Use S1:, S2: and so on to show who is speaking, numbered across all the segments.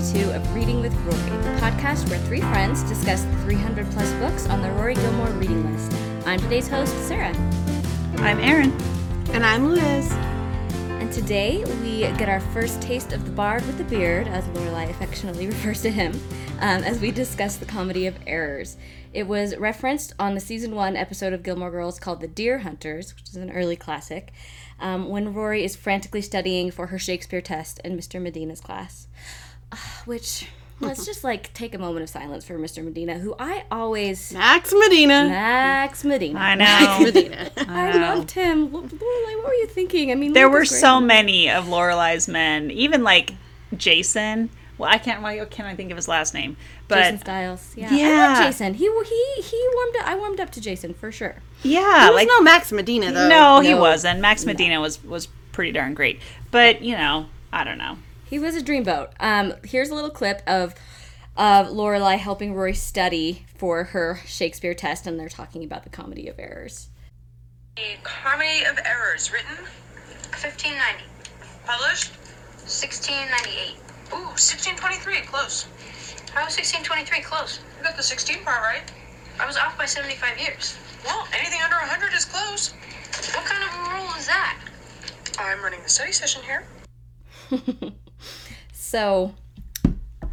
S1: episode 52 of Reading with Rory, the podcast where three friends discuss the 300 plus books on the Rory Gilmore reading list. I'm today's host, Sarah.
S2: I'm Erin.
S3: And I'm Liz.
S1: And today we get our first taste of the bard with the beard, as Lorelai affectionately refers to him, um, as we discuss the comedy of errors. It was referenced on the season one episode of Gilmore Girls called The Deer Hunters, which is an early classic um, when Rory is frantically studying for her Shakespeare test in Mr. Medina's class. Uh, which, let's just like take a moment of silence for Mr. Medina, who I always.
S3: Max Medina.
S1: Max Medina.
S2: I know.
S3: Max Medina.
S1: I, loved him. Lorelai, what were you thinking? I mean,
S2: there
S1: Luke
S2: were so many of Lorelai's men, even like Jason. Well, I can't. Why can't I think of his last name? But
S1: Jason Stiles. Yeah. I
S2: Yeah.
S1: love Jason. He he he warmed up. I warmed up to Jason for sure.
S2: yeah,
S3: He was
S2: like
S3: no Max Medina though.
S2: no, he wasn't. Max Medina was was pretty darn great. But you know, I don't know.
S1: He was a dreamboat. Um, here's a little clip of of Lorelai helping Rory study for her Shakespeare test, and they're talking about the comedy of errors.
S4: A Comedy of Errors, written,
S5: 1590,
S4: published,
S5: 1698.
S4: ooh, 1623, close.
S5: How was 1623 close?
S4: You got the 16 part right.
S5: I was off by 75 years.
S4: Well, anything under 100 is close.
S5: What kind of a rule is that?
S4: I'm running the study session here.
S1: So,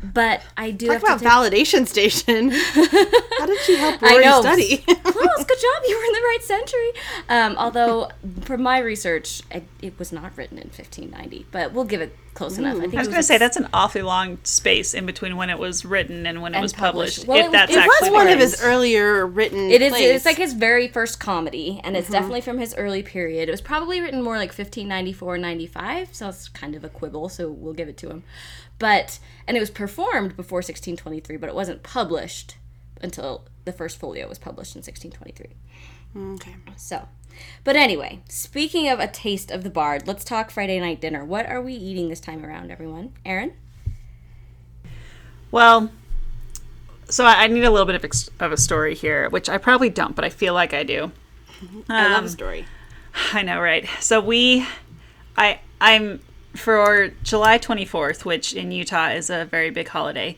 S1: but I do
S3: Talk
S1: have
S3: about
S1: to take,
S3: validation station. How did she help Rory
S1: know.
S3: study?
S1: close. Good job. You were in the right century. Um, although, from my research, it, it was not written in 1590, but we'll give it close enough. I think
S2: I was
S1: it
S2: going to say that's an awfully long space in between when it was written and when it
S1: And
S2: was
S1: published.
S2: published.
S1: Well, it
S2: if
S1: was-
S2: that's
S1: it was
S2: actually
S3: That's one
S2: what
S3: of his earlier written.
S1: It is.
S3: plays.
S1: It's like his very first comedy, and it's definitely from his early period. It was probably written more like 1594, 95, so it's kind of a quibble. So we'll give it to him. But and it was performed before 1623, but it wasn't published until the first folio was published in 1623.
S3: okay.
S1: So, but anyway, speaking of a taste of the bard, let's talk Friday night dinner. What are we eating this time around, everyone? Erin?
S2: Well, so I I need a little bit of, ex- of a story here, which I probably don't, but I feel like I do.
S3: I
S2: Um,
S3: love a story.
S2: I know, right? So we, I, I'm for July 24th, which in Utah is a very big holiday.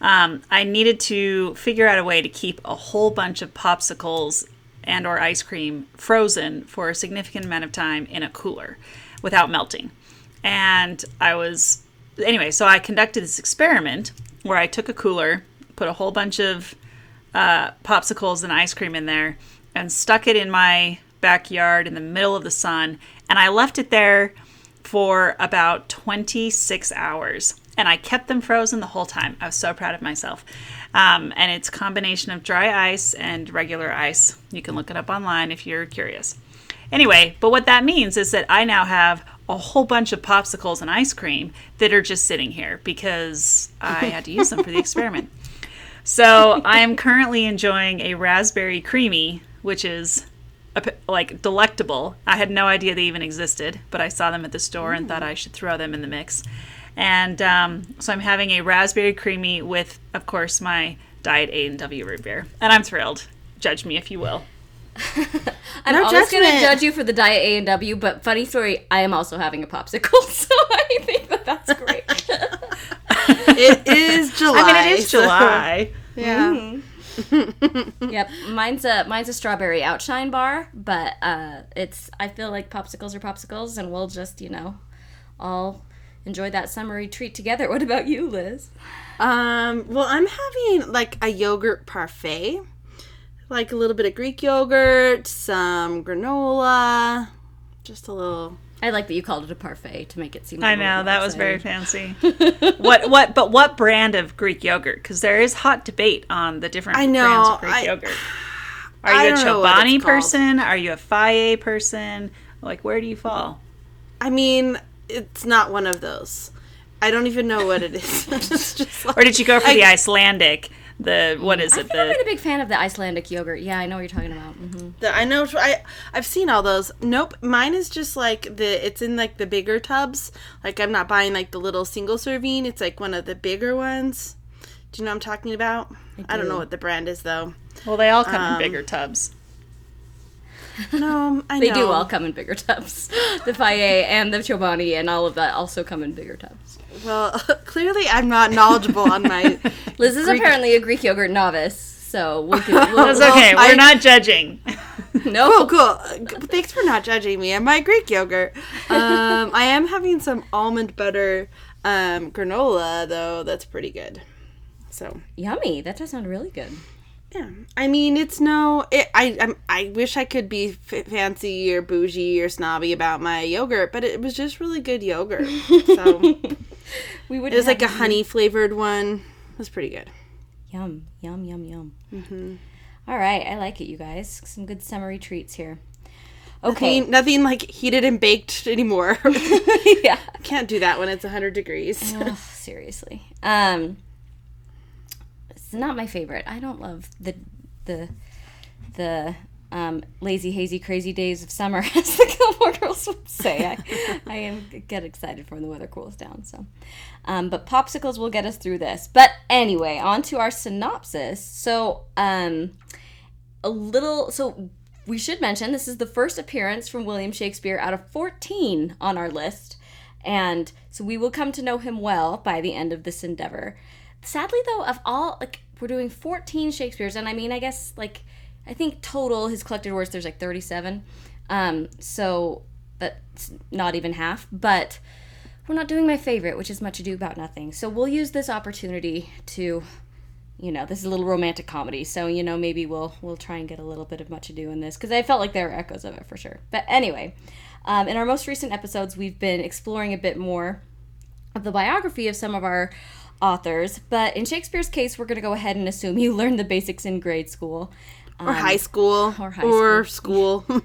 S2: Um, I needed to figure out a way to keep a whole bunch of popsicles and or ice cream frozen for a significant amount of time in a cooler without melting. And I was anyway, so I conducted this experiment where I took a cooler, put a whole bunch of uh, popsicles and ice cream in there, and stuck it in my backyard in the middle of the sun, and I left it there for about 26 hours. And I kept them frozen the whole time. I was so proud of myself. Um, and it's a combination of dry ice and regular ice. You can look it up online if you're curious. Anyway, but what that means is that I now have a whole bunch of popsicles and ice cream that are just sitting here because I had to use them for the experiment. So I am currently enjoying a raspberry creamy, which is like delectable. I had no idea they even existed, but I saw them at the store and thought I should throw them in the mix. And um, so I'm having a raspberry creamy with, of course, my diet A and W root beer, and I'm thrilled. Judge me if you will.
S1: I'm
S3: No
S1: always going to judge you for the diet A and W, but funny story, I am also having a popsicle, so I think that that's great.
S3: It is July.
S2: I mean, it is
S3: so-
S2: July.
S3: yeah.
S1: Yep, mine's a mine's a strawberry outshine bar, but uh, it's I feel like popsicles are popsicles, and we'll just you know all enjoy that summery treat together. What about you, Liz?
S3: Um. Well, I'm having like a yogurt parfait, like a little bit of Greek yogurt, some granola, just a little.
S1: I like that you called it a parfait to make it seem. a
S2: I know that was very fancy. what what but what brand of Greek yogurt? Because there is hot debate on the different
S3: I know,
S2: brands of Greek
S3: I-
S2: yogurt. Are
S3: I
S2: you a
S3: don't know what
S2: Chobani
S3: it's called.
S2: person? Are you a Fage person? Like where do you fall?
S3: I mean, it's not one of those. I don't even know what it is. it's just like,
S2: Or did you go for
S3: I-
S2: the Icelandic? The what is it?
S1: think I've
S2: The
S1: been a big fan of the Icelandic yogurt. Yeah, I know what you're talking about. hmm
S3: The, I know. I I've seen all those. Nope. Mine is just like the. It's in like the bigger tubs. Like I'm not buying like the little single serving. It's like one of the bigger ones. Do you know what I'm talking about? I, don't
S1: do.
S3: know what the brand is though.
S2: well, they all come
S3: Um,
S2: in bigger tubs.
S3: No, I
S1: They
S3: know.
S1: do all come in bigger tubs. The Fage and the Chobani and all of that also come in bigger tubs.
S3: Well, clearly I'm not knowledgeable on my.
S1: Liz is
S3: Greek-
S1: apparently a Greek yogurt novice, so we'll give we'll,
S2: That's
S3: Well,
S2: okay.
S3: I-
S2: We're not judging.
S1: no.
S3: Oh, cool. Uh, Thanks for not judging me and my Greek yogurt. Um, I am having some almond butter um, granola though. That's pretty good. So
S1: Yummy. That does sound really good.
S3: Yeah, I mean it's no. It, I I'm, I wish I could be f- fancy or bougie or snobby about my yogurt, but it was just really good yogurt. So
S1: We would
S3: it was like a honey flavored one. It was pretty good.
S1: Yum, yum, yum, yum. Mm-hmm. right, I like it, you guys. Some good summery treats here. Okay.
S3: Nothing, nothing like heated and baked anymore.
S1: yeah.
S3: Can't do that when it's 100 degrees.
S1: Seriously. Um, not my favorite. I don't love the the the um, lazy, hazy, crazy days of summer, as the Gilmore Girls would say. I, I am get excited for when the weather cools down. So, um, but popsicles will get us through this. But anyway, on to our synopsis. So, um, a little. So we should mention this is the first appearance from William Shakespeare out of 14 on our list. And so we will come to know him well by the end of this endeavor. Sadly, though, of all, like, we're doing 14 Shakespeare's, and I mean, I guess, like, I think total his collected works, there's like 37. Um, so that's not even half. But we're not doing my favorite, which is Much Ado About Nothing. So we'll use this opportunity to you know, this is a little romantic comedy, so you know maybe we'll we'll try and get a little bit of much ado in this because I felt like there were echoes of it for sure. But anyway, um, in our most recent episodes, we've been exploring a bit more of the biography of some of our authors. But in Shakespeare's case, we're going to go ahead and assume you learned the basics in grade school
S3: or um, high school.
S1: or high
S3: Or school.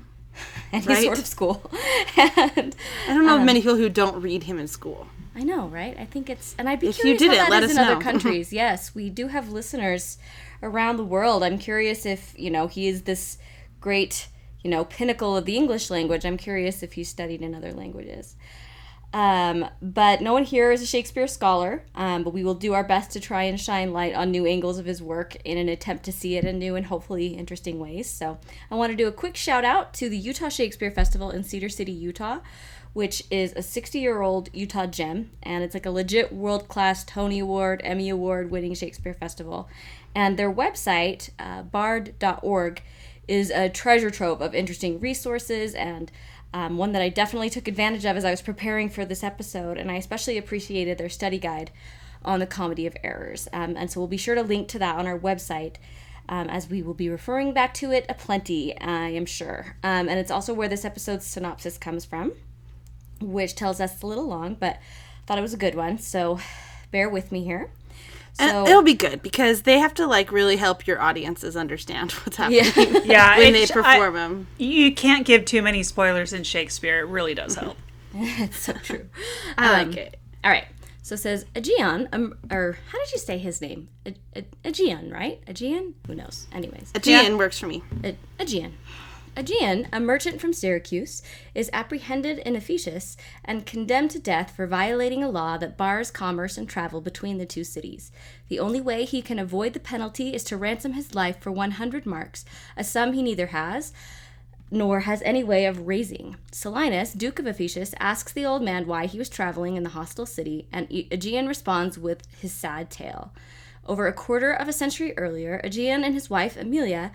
S1: any
S3: Right.
S1: sort of school. and
S3: I don't know of um, many people who don't read him in school.
S1: I know, right? I think it's, and I'd be
S3: If you did
S1: how
S3: it,
S1: that
S3: let
S1: is
S3: us
S1: in other
S3: know.
S1: countries. yes, we do have listeners around the world. I'm curious if you know he is this great, you know, pinnacle of the English language. I'm curious if he's studied in other languages. Um, but no one here is a Shakespeare scholar. Um, but we will do our best to try and shine light on new angles of his work in an attempt to see it in new and hopefully interesting ways. So I want to do a quick shout out to the Utah Shakespeare Festival in Cedar City, Utah which is a 60 year old Utah gem. And it's like a legit world class Tony Award, Emmy Award winning Shakespeare festival. And their website, uh, bard.org, is a treasure trove of interesting resources and um, one that I definitely took advantage of as I was preparing for this episode. And I especially appreciated their study guide on the comedy of errors. Um, and so we'll be sure to link to that on our website. Um, as we will be referring back to it aplenty, I am sure. Um, and it's also where this episode's synopsis comes from which tells us it's a little long, but thought it was a good one. So bear with me here.
S3: And
S1: So
S3: it'll be good because they have to like really help your audiences understand what's happening
S1: yeah,
S2: Yeah,
S3: when they perform
S2: I-
S3: them.
S2: you can't give too many spoilers in Shakespeare. It really does help.
S1: it's so true.
S3: I
S1: Um,
S3: like it.
S1: All right. So it says Aegeon, um, or how did you say his name? A- A- Aegeon, right? Aegeon? Who knows? Anyways.
S3: Aegean works for me.
S1: A- Aegean. Aegean, a merchant from Syracuse, is apprehended in Ephesus and condemned to death for violating a law that bars commerce and travel between the two cities. The only way he can avoid the penalty is to ransom his life for 100 marks, a sum he neither has nor has any way of raising. Solinus, Duke of Ephesus, asks the old man why he was traveling in the hostile city, and Aegean responds with his sad tale. Over a quarter of a century earlier, Aegean and his wife, Emilia,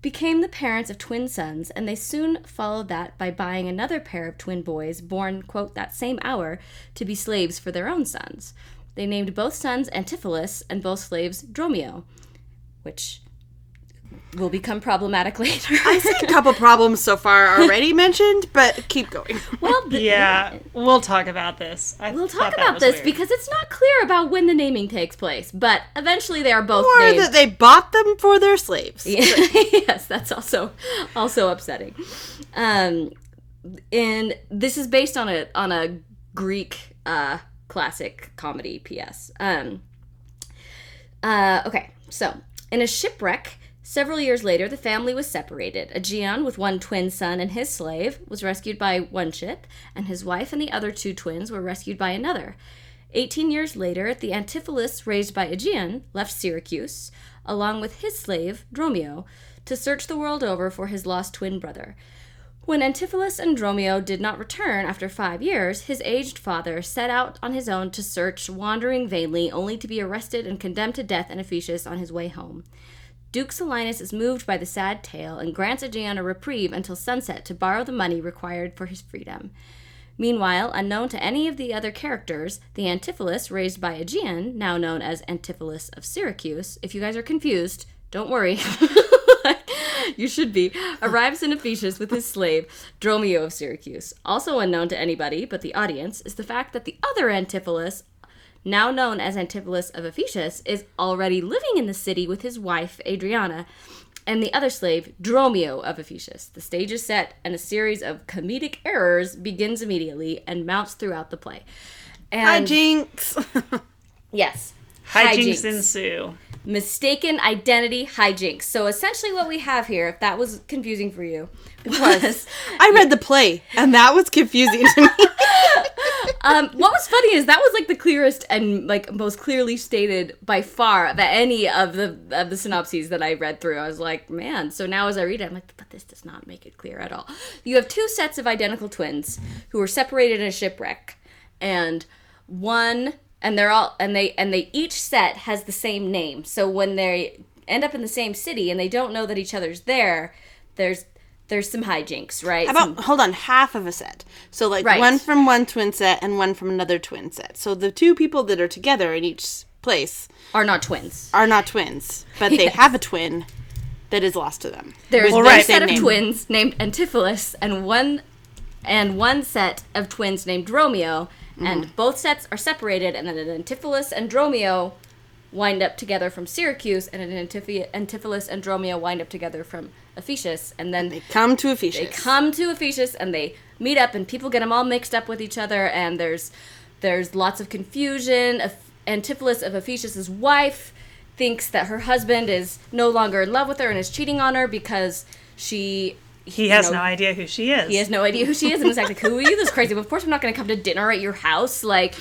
S1: became the parents of twin sons, and they soon followed that by buying another pair of twin boys, born, quote, that same hour, to be slaves for their own sons. They named both sons Antipholus and both slaves Dromio, which will become problematic later.
S3: I see a couple problems so far already mentioned, but keep going.
S1: well, the-
S2: Yeah, we'll talk about this. I
S1: We'll talk about this
S2: weird.
S1: because it's not clear about when the naming takes place, but eventually they are both
S3: Or
S1: named.
S3: that they bought them for their slaves.
S1: yes, that's also also upsetting. Um, and this is based on a on a Greek uh, classic comedy. P.S. Um, uh, okay, so in a shipwreck. Several years later, the family was separated. Aegeon, with one twin son and his slave, was rescued by one ship, and his wife and the other two twins were rescued by another. Eighteen years later, the Antipholus raised by Aegeon left Syracuse, along with his slave, Dromio, to search the world over for his lost twin brother. When Antipholus and Dromio did not return after five years, his aged father set out on his own to search, wandering vainly, only to be arrested and condemned to death in Ephesus on his way home. Duke Solinus is moved by the sad tale and grants Aegeon a reprieve until sunset to borrow the money required for his freedom. Meanwhile, unknown to any of the other characters, the Antipholus raised by Aegeon, now known as Antipholus of Syracuse, if you guys are confused, don't worry. you should be, arrives in Ephesus with his slave, Dromio of Syracuse. Also unknown to anybody but the audience is the fact that the other Antipholus, now known as Antipholus of Ephesus, is already living in the city with his wife, Adriana, and the other slave, Dromio of Ephesus. The stage is set, and a series of comedic errors begins immediately and mounts throughout the play.
S3: Hi,
S1: And
S3: Jinx.
S1: yes,
S2: Hijinks ensue.
S1: mistaken identity hijinks. So essentially, what we have here, if that was confusing for you, was
S3: I read the play, and that was confusing to me.
S1: um, what was funny is that was like the clearest and like most clearly stated by far of any of the of the synopses that I read through. I was like, man. So now as I read it, I'm like, but this does not make it clear at all. You have two sets of identical twins who were separated in a shipwreck, and one and they're all and they and they each set has the same name. So when they end up in the same city and they don't know that each other's there, there's there's some hijinks, right?
S3: How
S1: Some-
S3: about hold on, half of a set. So like
S1: Right.
S3: one from one twin set and one from another twin set. So the two people that are together in each place
S1: are not twins.
S3: are not twins, but they
S1: Yes.
S3: have a twin that is lost to them.
S1: There's
S3: With
S1: one
S2: right.
S1: set of
S3: name.
S1: twins named Antipholus and one and one set of twins named Dromio,
S3: Mm-hmm.
S1: and both sets are separated, and then an Antipholus and Dromio wind up together from Syracuse, and an Antipholus and Dromio wind up together from Ephesus, and then
S3: They come to Ephesus.
S1: they come to Ephesus and they meet up and people get them all mixed up with each other and there's there's lots of confusion. Antipholus of Ephesus's wife thinks that her husband is no longer in love with her and is cheating on her because she
S2: He has
S1: you know,
S2: no idea who she is.
S1: he has no idea who she is and is like, "Who are you? This crazy." But of course, I'm not going to come to dinner at your house. Like,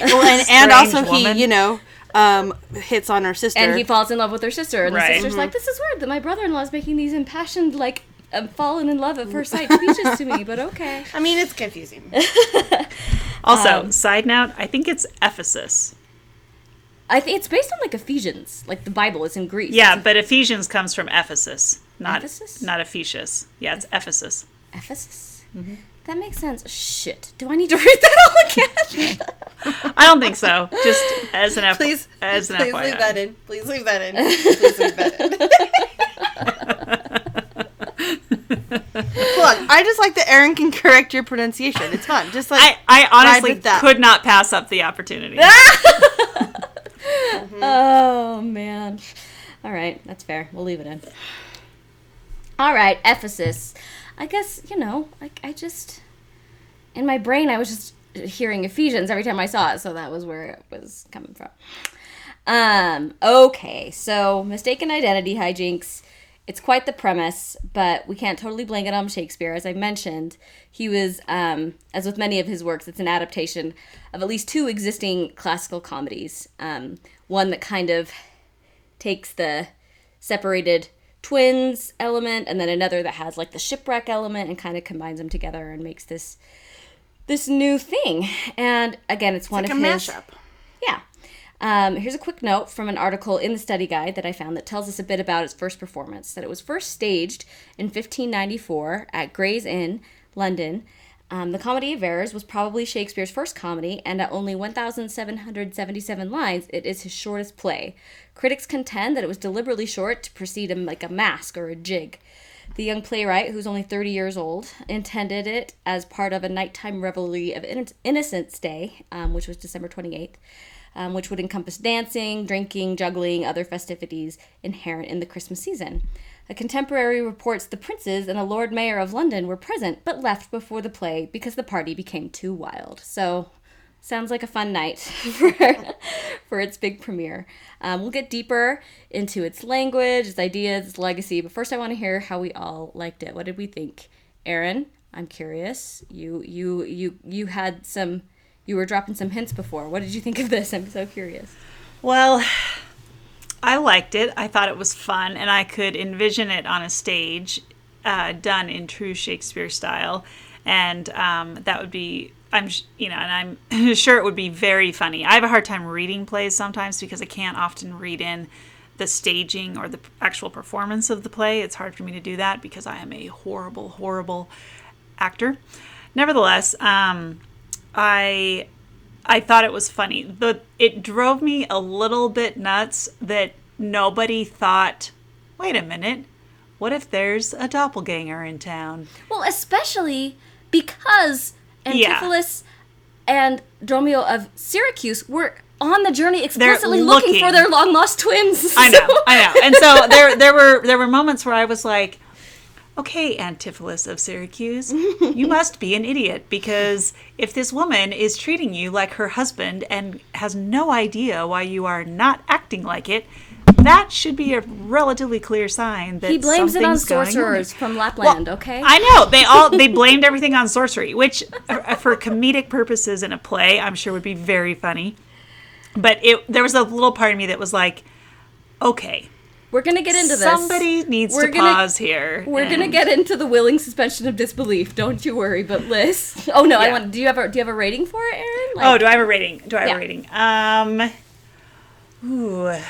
S3: Well, and, and also
S2: woman.
S3: he, you know, um, hits on her sister.
S1: and he falls in love with her sister, and
S2: Right.
S1: the sister's like, "This is weird that my brother-in-law is making these impassioned, like, um, fallen in love at first sight speeches to me." But okay.
S3: I mean, it's confusing.
S2: Also,
S1: Um,
S2: side note, I think it's Ephesus.
S1: I think it's based on like Ephesians, like the Bible is in Greece.
S2: Yeah, but Ephesians comes from Ephesus, not
S1: Ephesus?
S2: not Ephesus. Yeah, it's Ephesus.
S1: Ephesus. That makes sense. Shit. Do I need to read that all again?
S2: I don't think so. Just as an F-
S3: Please,
S2: as an
S3: please
S2: FYI.
S3: leave that in. Please leave that in. Please leave that in. Look, I just like that Erin can correct your pronunciation. It's fun. Just like
S2: I, I honestly
S3: that.
S2: could not pass up the opportunity. Mm-hmm.
S1: oh man. All right, that's fair. We'll leave it in. All right, Ephesus. I guess you know. Like I just in my brain, I was just hearing Ephesians every time I saw it, so that was where it was coming from. Um. Okay. So mistaken identity hijinks. It's quite the premise, but we can't totally blame it on Shakespeare. As I mentioned, he was, um, as with many of his works, it's an adaptation of at least two existing classical comedies. Um, one that kind of takes the separated twins element, and then another that has like the shipwreck element and kind of combines them together and makes this this new thing. And again, it's one
S3: like a
S1: of his
S3: mashup.
S1: yeah. Um, here's a quick note from an article in the study guide that I found that tells us a bit about its first performance. That it was first staged in 1594 at Gray's Inn, London. Um, the Comedy of Errors was probably Shakespeare's first comedy, and at only 1,777 lines, it is his shortest play. Critics contend that it was deliberately short to precede him like a masque or a jig. The young playwright, who's only 30 years old, intended it as part of a nighttime revelry of Inno- Innocents' Day, um, which was December 28th, um, which would encompass dancing, drinking, juggling, other festivities inherent in the Christmas season. A contemporary reports the princes and the Lord Mayor of London were present but left before the play because the party became too wild. So, sounds like a fun night for, for its big premiere. Um, we'll get deeper into its language, its ideas, its legacy, but first I want to hear how we all liked it. What did we think? Erin, I'm curious. You you you you had some you were dropping some hints before. What did you think of this? I'm so curious.
S2: Well, I liked it. I thought it was fun, and I could envision it on a stage uh, done in true Shakespeare style, and um, that would be. I'm, you know, and I'm sure it would be very funny. I have a hard time reading plays sometimes because I can't often read in the staging or the actual performance of the play. It's hard for me to do that because I am a horrible, horrible actor. Nevertheless, um, I I thought it was funny. The it drove me a little bit nuts that nobody thought, wait a minute, what if there's a doppelganger in town?
S1: Well, especially because
S2: Yeah.
S1: Antipholus and Dromio of Syracuse were on the journey explicitly looking,
S2: looking.
S1: for their long lost twins.
S2: I know,
S1: So-
S2: I know. And so there there were there were moments where I was like, okay, Antipholus of Syracuse, you must be an idiot because if this woman is treating you like her husband and has no idea why you are not acting like it, that should be a relatively clear sign that
S1: He blames it on
S2: going on.
S1: sorcerers from Lapland, okay?
S2: I know they all they blamed everything on sorcery, which uh, for comedic purposes in a play, I'm sure would be very funny. But it there was a little part of me that was like, okay,
S1: We're gonna get into this.
S2: somebody needs
S1: We're
S2: to
S1: gonna-
S2: pause here.
S1: We're gonna get into the willing suspension of disbelief. Don't you worry. But Liz, oh no, I want. Do you have a Do you have a rating for it, Erin? Like,
S2: Oh, do I have a rating? Do I have
S1: Yeah.
S2: a rating? Um, ooh, I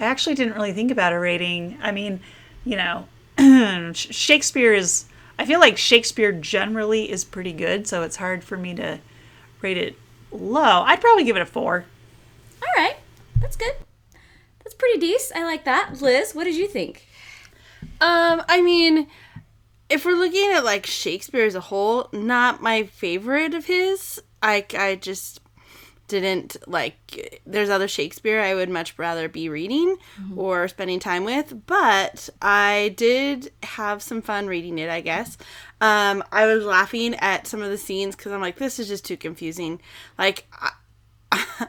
S2: actually didn't really think about a rating. I mean, you know, Shakespeare is. I feel like Shakespeare generally is pretty good, so it's hard for me to rate it low. I'd probably give it a four.
S1: all right, that's good. Pretty decent. I like that. Liz, what did you think?
S3: Um, I mean, if we're looking at like Shakespeare as a whole, not my favorite of his. I I just didn't like. There's other Shakespeare I would much rather be reading or spending time with, but I did have some fun reading it. I guess. Um, I was laughing at some of the scenes because I'm like, this is just too confusing. Like. I,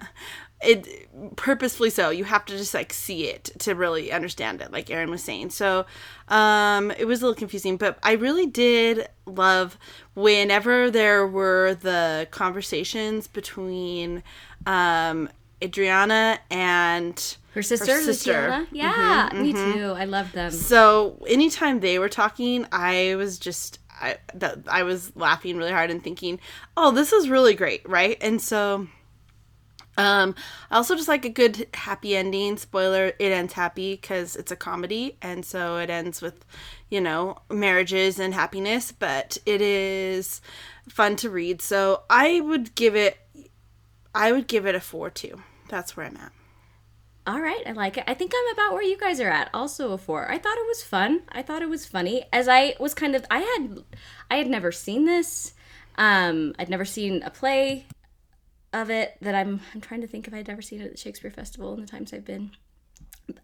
S3: it purposefully so you have to just like see it to really understand it like Erin was saying so um it was a little confusing but i really did love whenever there were the conversations between um adriana and
S1: Her sister,
S3: sister.
S1: Luciana? Yeah, me too. I love them.
S3: so anytime they were talking, I was just I that I was laughing really hard and thinking, "Oh, this is really great," right? And so um I also just like a good happy ending. Spoiler, it ends happy cuz it's a comedy and so it ends with, you know, marriages and happiness, but it is fun to read. So I would give it I would give it a 4 too. That's where I'm at.
S1: All right, I like it. I think I'm about where you guys are at. Also a four. I thought it was fun. I thought it was funny. As I was kind of, I had, I had never seen this. Um, I'd never seen a play of it that I'm. I'm trying to think if I'd ever seen it at the Shakespeare Festival in the times I've been.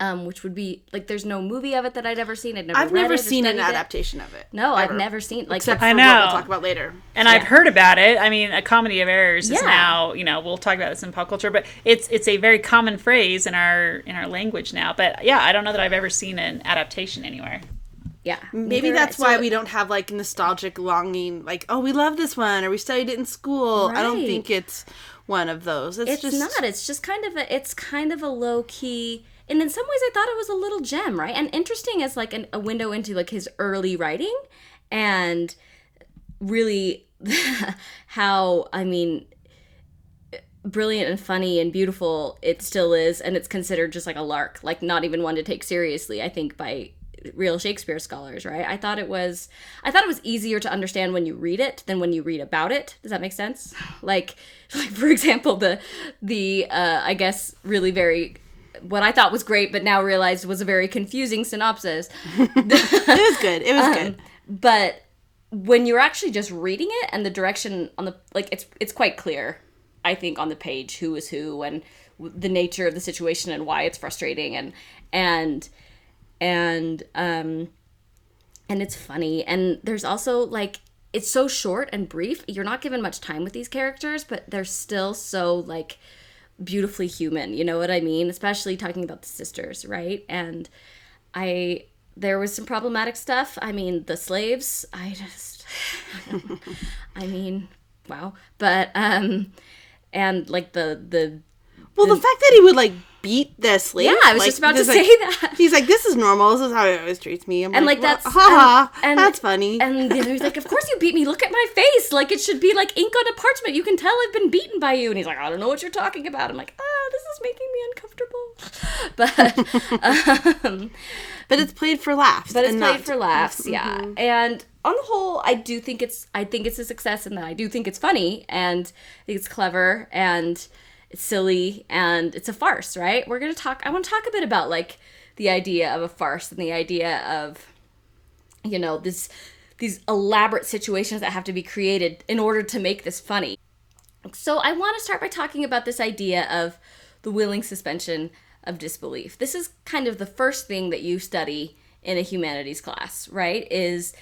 S1: Um, which would be like, there's no movie of it that I'd ever seen. I'd never.
S3: I've
S1: read
S3: never
S1: it
S3: seen an
S1: studied it.
S3: adaptation of it.
S1: No, I've never seen like
S3: Except for
S2: I
S3: what
S2: know.
S3: we'll talk about later.
S2: and I've heard about it. I mean, a comedy of errors is now, you know, we'll talk about this in pop culture, but it's it's a very common phrase in our in our language now. But yeah, I don't know that I've ever seen an adaptation anywhere.
S1: yeah.
S3: Maybe that's
S1: so-
S3: why we don't have like nostalgic longing, like oh we love this one or we studied it in school. I don't think it's one of those. It's,
S1: it's
S3: just
S1: not it's just kind of a it's kind of a low key and in some ways i thought it was a little gem right and interesting as like an, a window into like his early writing and really how i mean brilliant and funny and beautiful it still is and it's considered just like a lark like not even one to take seriously i think by real shakespeare scholars right i thought it was i thought it was easier to understand when you read it than when you read about it does that make sense like like for example the the uh i guess really very what i thought was great but now realized was a very confusing synopsis
S3: it was good. It was
S1: Um,
S3: good.
S1: but when you're actually just reading it and the direction on the like it's it's quite clear i think on the page who is who and the nature of the situation and why it's frustrating and and and um and it's funny. And there's also like it's so short and brief. You're not given much time with these characters but they're still so like beautifully human. You know what i mean? Especially talking about the sisters right? And i there was some problematic stuff. I mean the slaves i just i mean wow. But um and like the the
S3: Well, the fact that he would like beat this slave.
S1: Yeah, I was just about to
S3: like-
S1: say that.
S3: He's like, this is normal. This is how he always treats me. I'm
S1: and like
S3: well,
S1: that's
S3: ha ha.
S1: and-
S3: That's funny.
S1: And the other's like, "Of course you beat me. Look at my face. Like it should be like ink on a parchment. You can tell I've been beaten by you." And he's like, "I don't know what you're talking about." I'm like, "Ah, this is making me uncomfortable." But um,
S3: but it's played for laughs.
S1: but it's played for laughs, yeah. And on the whole, I do think it's I think it's a success, and that I do think it's funny, and I think it's clever, and silly, and it's a farce, right? We're gonna talk. I want to talk a bit about like the idea of a farce and the idea of you know this these elaborate situations that have to be created in order to make this funny. So I want to start by talking about this idea of the willing suspension of disbelief. This is kind of the first thing that you study in a humanities class, right? Is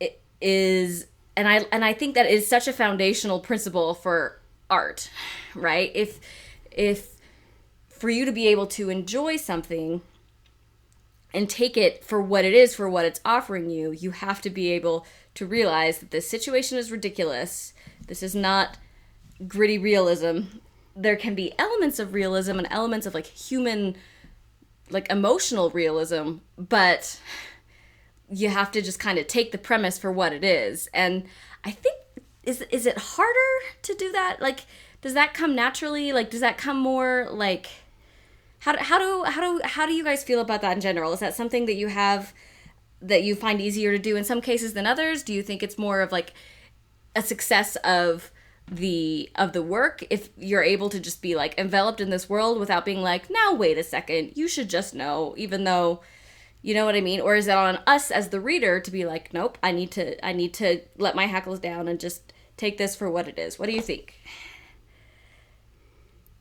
S1: it is and I and I think that is such a foundational principle for art, right? If if for you to be able to enjoy something and take it for what it is, for what it's offering you, you have to be able to realize that this situation is ridiculous. This is not gritty realism. There can be elements of realism and elements of like human, like emotional realism, but you have to just kind of take the premise for what it is. And I think is is it harder to do that? Like, does that come naturally? Like, does that come more like? How do, how do how do how do you guys feel about that in general? Is that something that you have that you find easier to do in some cases than others? Do you think it's more of like a success of the of the work if you're able to just be like enveloped in this world without being like, "Now wait a second, you should just know," even though you know what I mean? Or is it on us as the reader to be like, "Nope, I need to I need to let my hackles down and just take this for what it is." What do you think?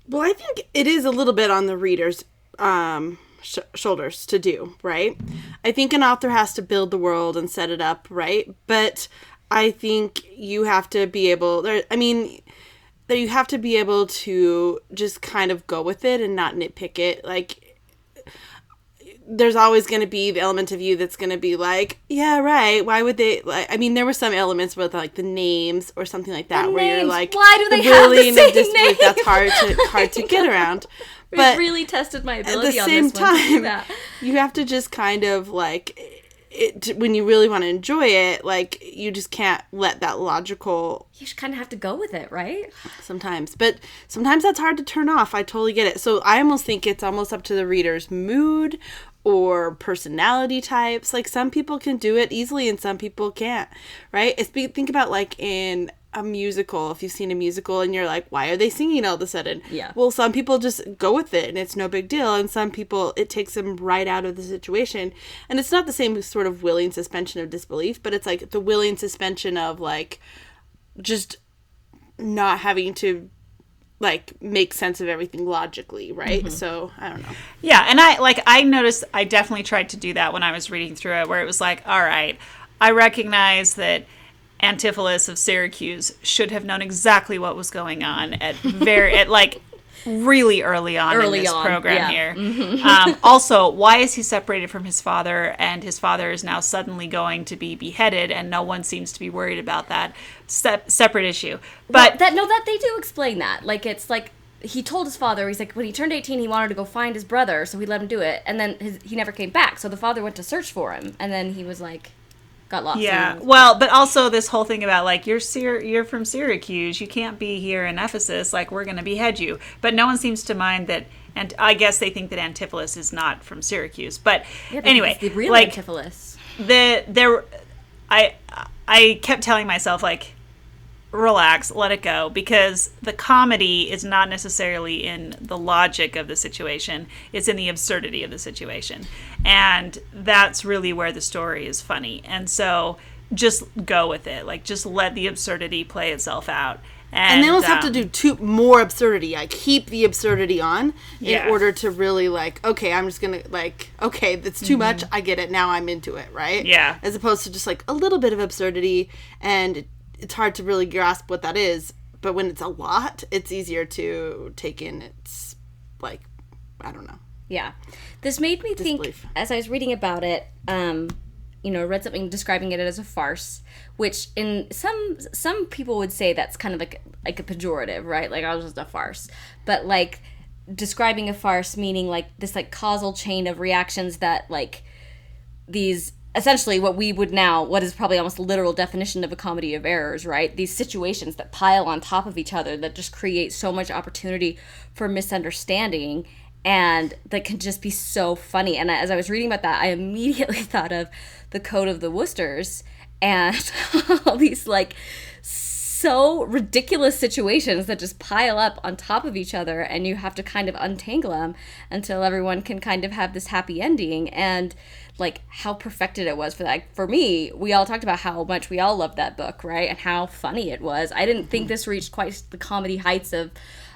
S3: Well, I think it is a little bit on the reader's um, sh- shoulders to do, right? I think an author has to build the world and set it up, right? But I think you have to be able. There, I mean, that you have to be able to just kind of go with it and not nitpick it. Like, there's always going to be the element of you that's going to be like, yeah, right. Why would they? Like, I mean, there were some elements with like the names or something like that,
S1: The
S3: where you're like,
S1: Why do they have the same
S3: disbelief, That's hard to hard to get around.
S1: But it really tested my ability.
S3: at the
S1: on
S3: same
S1: this one to do
S3: time, you have to just kind of like it when you really want to enjoy it. Like you just can't let that logical
S1: You kind of have to go with it, right?
S3: sometimes but sometimes that's hard to turn off i totally get it so i almost think it's almost up to the reader's mood or personality types. Like some people can do it easily and some people can't right? It's be, think about like in a musical if you've seen a musical and you're like why are they singing all of a sudden?
S1: Yeah.
S3: well some people just go with it and it's no big deal and some people it takes them right out of the situation. And it's not the same sort of willing suspension of disbelief but it's like the willing suspension of like just not having to like make sense of everything logically, right? Mm-hmm. So I don't know.
S2: Yeah, and I like I noticed I definitely tried to do that when I was reading through it where it was like, all right, I recognize that Antipholus of Syracuse should have known exactly what was going on at very at like really early on
S1: Early
S2: in this
S1: on,
S2: program
S1: yeah.
S2: here. Um, also, why is he separated from his father and his father is now suddenly going to be beheaded and no one seems to be worried about that? Se- separate issue. But
S1: that no, that they do explain that. Like it's like he told his father he's like when he turned 18 he wanted to go find his brother so he let him do it and then his, he never came back so the father went to search for him and then he was like got lost
S2: Yeah.
S1: and-
S2: Well, but also this whole thing about like you're Syr- you're from Syracuse, you can't be here in Ephesus, like we're going to behead you. But no one seems to mind that and I guess they think that Antipholus is not from Syracuse. But
S1: Yeah,
S2: anyway,
S1: the real
S2: like
S1: Antipholus.
S2: the there I I kept telling myself like relax, let it go because the comedy is not necessarily in the logic of the situation, it's in the absurdity of the situation. And that's really where the story is funny. And so just go with it. Like just let the absurdity play itself out. And,
S3: And they almost have to
S2: um,
S3: do two more absurdity. I keep the absurdity on
S2: Yeah.
S3: in order to really like, okay, I'm just gonna like, okay, that's too much. I get it. Now I'm into it, right?
S2: Mm-hmm. Yeah.
S3: As opposed to just like a little bit of absurdity, and it's hard to really grasp what that is. But when it's a lot, it's easier to take in. It's like, I don't know.
S1: Yeah. This made me think as I was reading about it, um, you know, read something describing it as a farce, which in some some people would say that's kind of like like a pejorative, right? Like I was just a farce. But like describing a farce meaning like this like causal chain of reactions that like these essentially what we would now what is probably almost literal definition of a comedy of errors right? These situations that pile on top of each other that just create so much opportunity for misunderstanding and that can just be so funny. And as i was reading about that i immediately thought of the code of the Woosters and all these like so ridiculous situations that just pile up on top of each other and you have to kind of untangle them until everyone can kind of have this happy ending. And like how perfected it was for that. For me we all talked about how much we all loved that book right? And how funny it was. I didn't think this reached quite the comedy heights of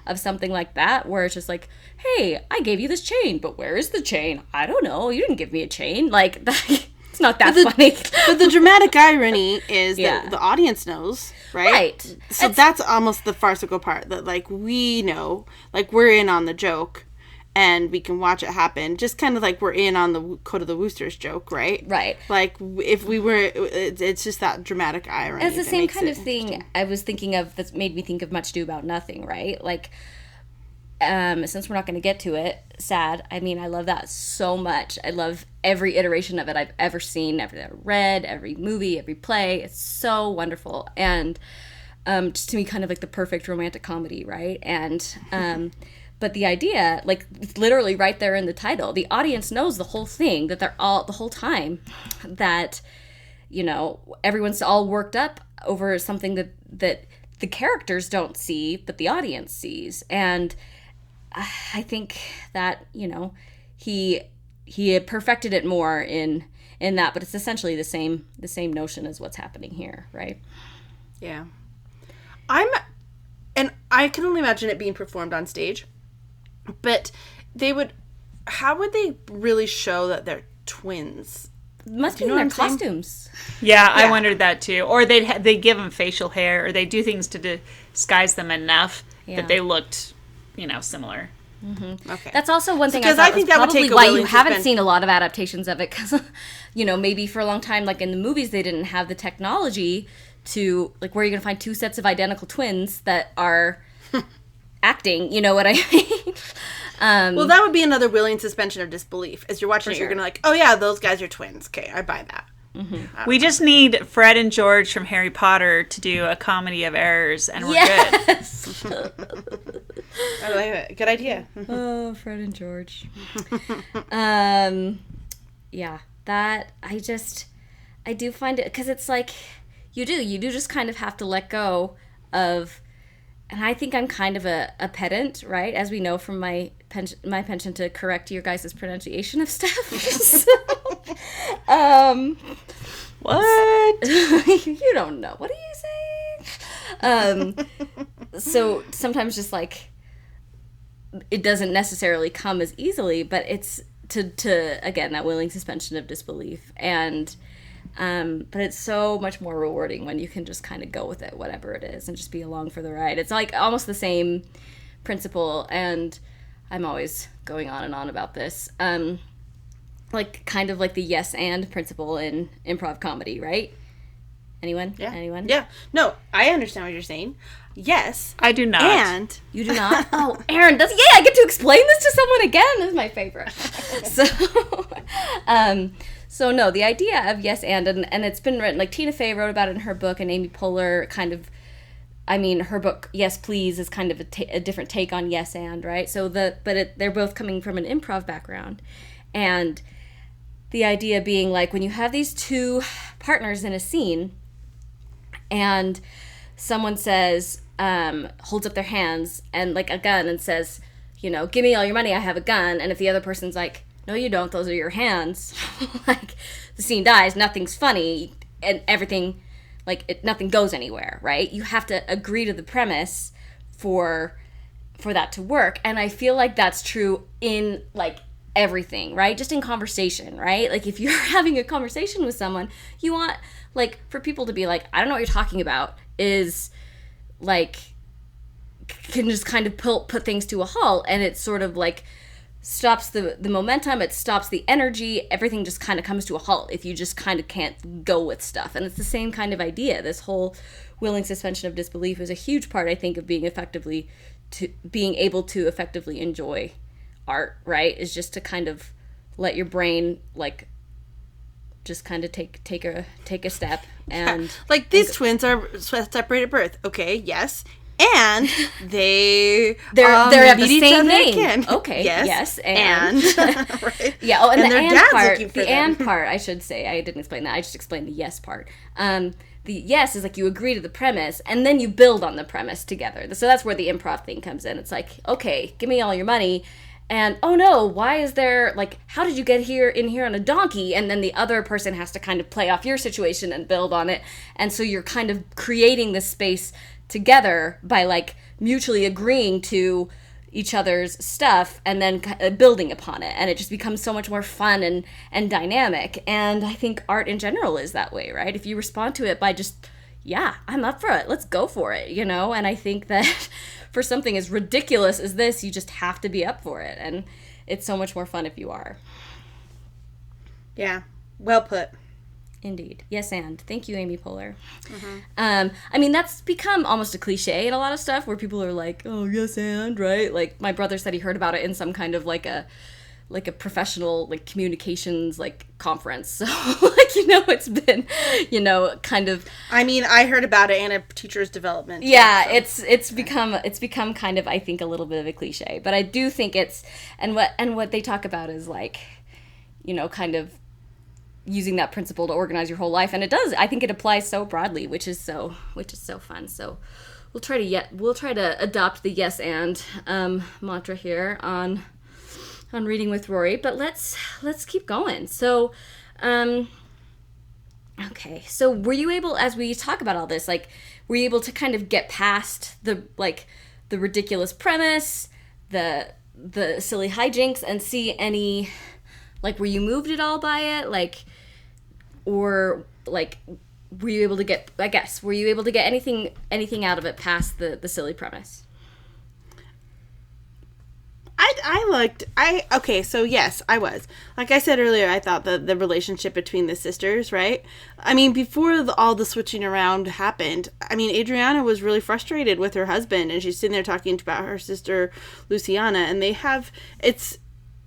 S1: of something like that where it's just like hey i gave you this chain but where is the chain? I don't know. You didn't give me a chain. Like it's not that
S3: the-
S1: funny
S3: But the dramatic irony is
S1: Yeah.
S3: that the audience knows, right?
S1: Right.
S3: So
S1: It's-
S3: that's almost the farcical part that like we know, like we're in on the joke and we can watch it happen. Just kind of like we're in on the Code of the Woosters joke, right?
S1: Right.
S3: Like if we were, it- it's just that dramatic irony.
S1: it's the same kind of thing I was thinking of that made me think of Much Ado About Nothing, right? Like, um, since we're not going to get to it, sad. I mean, I love that so much. I love every iteration of it I've ever seen, ever read, every movie, every play. It's so wonderful. And um, just to me, kind of like the perfect romantic comedy, right? And, um, but the idea, like, literally right there in the title, the audience knows the whole thing, that they're all, the whole time, that you know everyone's all worked up over something that that the characters don't see but the audience sees and i think that you know he he had perfected it more in in that but it's essentially the same the same notion as what's happening here right
S3: Yeah. I'm and I can only imagine it being performed on stage. But they would how would they really show that they're twins?
S1: must be
S3: you
S1: in their
S3: what I'm saying?
S1: costumes
S2: Yeah, I wondered that too. Or they'd ha- they give them facial hair, or they do things to disguise them enough
S1: Yeah.
S2: that they looked, you know, similar.
S3: Okay.
S1: That's also one thing
S3: Because
S1: thought
S3: I think
S1: was
S3: that would
S1: probably
S3: take a
S1: why you
S3: willing
S1: haven't
S3: suspension.
S1: seen a lot of adaptations of it because, you know, maybe for a long time, like in the movies, they didn't have the technology to like where are you're gonna find two sets of identical twins that are acting. You know what I mean? um,
S3: Well, that would be another willing suspension of disbelief. As you're watching it, you're gonna like, oh yeah, those guys are twins. Okay, I buy that.
S2: We just need Fred and George from Harry Potter to do a comedy of errors, and we're good.
S1: yes.
S3: I like it. Good idea.
S1: oh, Fred and George. um, yeah, that I just I do find it because it's like you do you do just kind of have to let go of, and I think I'm kind of a, a pedant, right? As we know from my pension my penchant to correct your guys' pronunciation of stuff. Um,
S2: What?
S1: you don't know. What are you saying? Um, so sometimes just like it doesn't necessarily come as easily, but it's to to again that willing suspension of disbelief and. Um, but it's so much more rewarding when you can just kind of go with it, whatever it is, and just be along for the ride. It's like almost the same principle, and I'm always going on and on about this. Um, like kind of like the yes and principle in improv comedy, right? Anyone?
S3: Yeah.
S1: Anyone?
S3: Yeah. No, I understand what you're saying. Yes.
S2: I do not.
S3: And
S1: You do not? oh, Erin, does yeah, I get to explain this to someone again. This is my favorite. so um so no, the idea of yes and and, and it's been written like Tina Fey wrote about it in her book and Amy Poehler kind of I mean, her book Yes Please is kind of a, different take on yes and, right? So the but it, they're both coming from an improv background. And the idea being like when you have these two partners in a scene and someone says um, holds up their hands and like a gun and says you know give me all your money i have a gun and if the other person's like no you don't those are your hands like the scene dies nothing's funny and everything like it, nothing goes anywhere right? You have to agree to the premise for for that to work and i feel like that's true in like everything right? Just in conversation right? Like if you're having a conversation with someone you want like for people to be like i don't know what you're talking about is like can just kind of put, put things to a halt and it sort of like stops the the momentum it stops the energy everything just kind of comes to a halt if you just kind of can't go with stuff. And it's the same kind of idea. This whole willing suspension of disbelief is a huge part i think of being effectively to being able to effectively enjoy art, right? Is just to kind of let your brain like just kind of take take a take a step and
S3: Like these twins are separated at birth. Okay, yes. And they
S1: They're-
S3: um,
S1: they're at the same name. Okay, yes,
S3: and,
S1: and-
S3: right.
S1: Yeah. Oh, and,
S3: And
S1: the
S3: their
S1: and
S3: dad's
S1: part, the
S3: them.
S1: and part, I should say, I didn't explain that. I just explained the yes part. Um, the yes is like you agree to the premise, and then you build on the premise together. So that's where the improv thing comes in. It's like, okay, give me all your money, and oh no, why is there like, how did you get here in here on a donkey? And then the other person has to kind of play off your situation and build on it, and so you're kind of creating this space together by like mutually agreeing to each other's stuff and then uh, building upon it. And it just becomes so much more fun and and dynamic. And i think art in general is that way right? If you respond to it by just yeah i'm up for it. Let's go for it you know? And i think that for something as ridiculous as this you just have to be up for it and it's so much more fun if you are
S3: Yeah. Well put.
S1: Indeed. Yes, and thank you, Amy Poehler. Um, I mean, that's become almost a cliche in a lot of stuff where people are like, "Oh, yes, and right." Like my brother said, he heard about it in some kind of like a like a professional like communications like conference. So like you know, it's been you know kind of
S3: I mean, I heard about it in a teacher's development.
S1: yeah it's it's become it's become kind of i think a little bit of a cliche but i do think it's and what and what they talk about is like you know kind of using that principle to organize your whole life and it does i think it applies so broadly which is so which is so fun so we'll try to yet we'll try to adopt the yes and um, mantra here on on reading with rory but let's let's keep going so um Okay, so were you able, as we talk about all this, like, were you able to kind of get past the like the ridiculous premise, the the silly hijinks, and see any, like, were you moved at all by it, like, or like, were you able to get? I guess were you able to get anything anything out of it past the the silly premise?
S3: I, I liked I okay so yes I was like I said earlier I thought that the relationship between the sisters right I mean before the, all the switching around happened I mean Adriana was really frustrated with her husband and she's sitting there talking about her sister Luciana and they have it's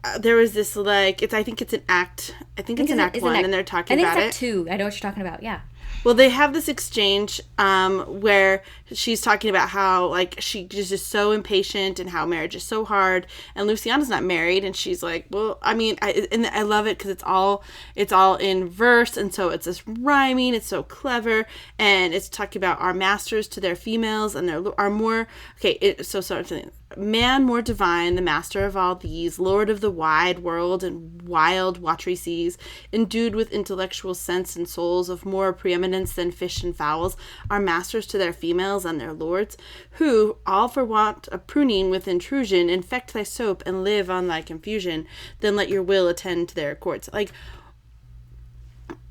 S3: uh, there was this like it's I think it's an act I think it's an act
S1: Is it
S3: one
S1: act-
S3: and they're talking
S1: I think
S3: about
S1: it's
S3: it
S1: act two. I know what you're talking about. Yeah.
S3: well, they have this exchange um, where she's talking about how like she just is so impatient and how marriage is so hard, and Luciana's not married, and she's like, well, I mean, I, and I love it because it's all it's all in verse, and so it's this rhyming, it's so clever, and it's talking about our masters to their females, and their are more okay. It, so sorry. Man more divine, the master of all these, lord of the wide world and wild, watery seas, endued with intellectual sense and souls of more preeminence than fish and fowls, are masters to their females and their lords, who, all for want of pruning with intrusion, infect thy soap and live on thy confusion, then let your will attend to their courts. Like,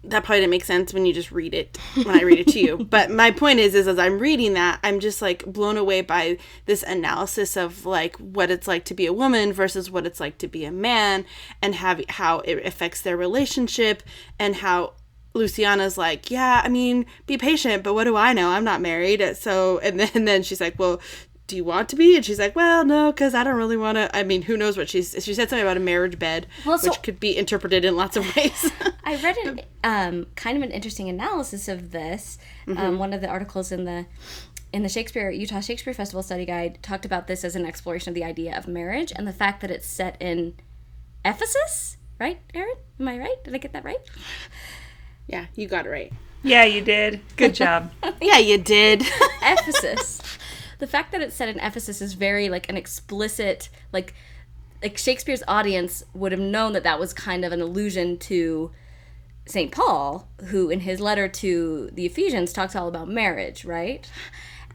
S3: that probably didn't make sense when you just read it when I read it to you. But my point is, is as I'm reading that, I'm just like blown away by this analysis of like what it's like to be a woman versus what it's like to be a man, and have how it affects their relationship, and how Luciana's like, yeah, I mean, be patient, but what do I know? I'm not married, so and then and then she's like, well. Do you want to be? And she's like, "Well, no, because I don't really want to." I mean, who knows what she's? She said something about a marriage bed,
S1: Well, so-
S3: which could be interpreted in lots of ways.
S1: I read an, um, kind of an interesting analysis of this. Um, one of the articles in the in the Shakespeare Utah Shakespeare Festival Study Guide talked about this as an exploration of the idea of marriage and the fact that it's set in Ephesus. Right, Erin? Am I right? Did I get that right?
S3: Yeah, you got it right.
S2: Yeah, you did. Good job.
S3: Yeah, you did.
S1: Ephesus. the fact that it's set in Ephesus is very like an explicit like like Shakespeare's audience would have known that that was kind of an allusion to St. Paul, who in his letter to the Ephesians talks all about marriage, right?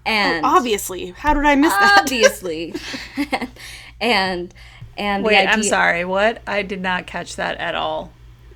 S1: And oh,
S3: Obviously, how did I miss that?
S1: obviously. and and
S2: Wait,
S1: the idea,
S2: I'm sorry. What? I did not catch that at all.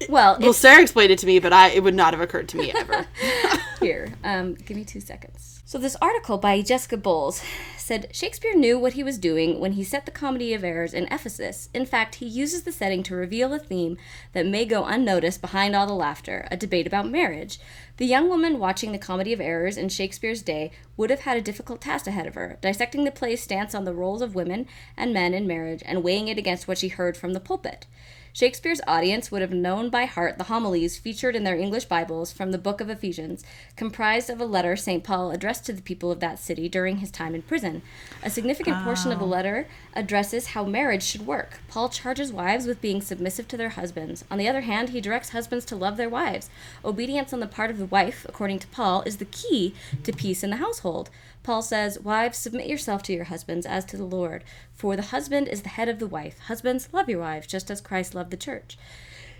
S1: Well,
S3: Well, Sarah explained it to me, but I it would not have occurred to me ever.
S1: here. Um, give me two seconds. So, this article by Jessica Bowles said Shakespeare knew what he was doing when he set the Comedy of Errors in Ephesus. In fact, he uses the setting to reveal a theme that may go unnoticed behind all the laughter a debate about marriage. The young woman watching the Comedy of Errors in Shakespeare's day would have had a difficult task ahead of her, dissecting the play's stance on the roles of women and men in marriage and weighing it against what she heard from the pulpit. Shakespeare's audience would have known by heart the homilies featured in their English Bibles from the book of Ephesians, comprised of a letter St. Paul addressed to the people of that city during his time in prison. A significant portion of the ah. letter addresses how marriage should work. Paul charges wives with being submissive to their husbands. On the other hand, he directs husbands to love their wives. Obedience on the part of the wife, according to Paul, is the key to peace in the household. Paul says, Wives, submit yourself to your husbands as to the Lord, for the husband is the head of the wife. Husbands, love your wives, just as Christ loved the church.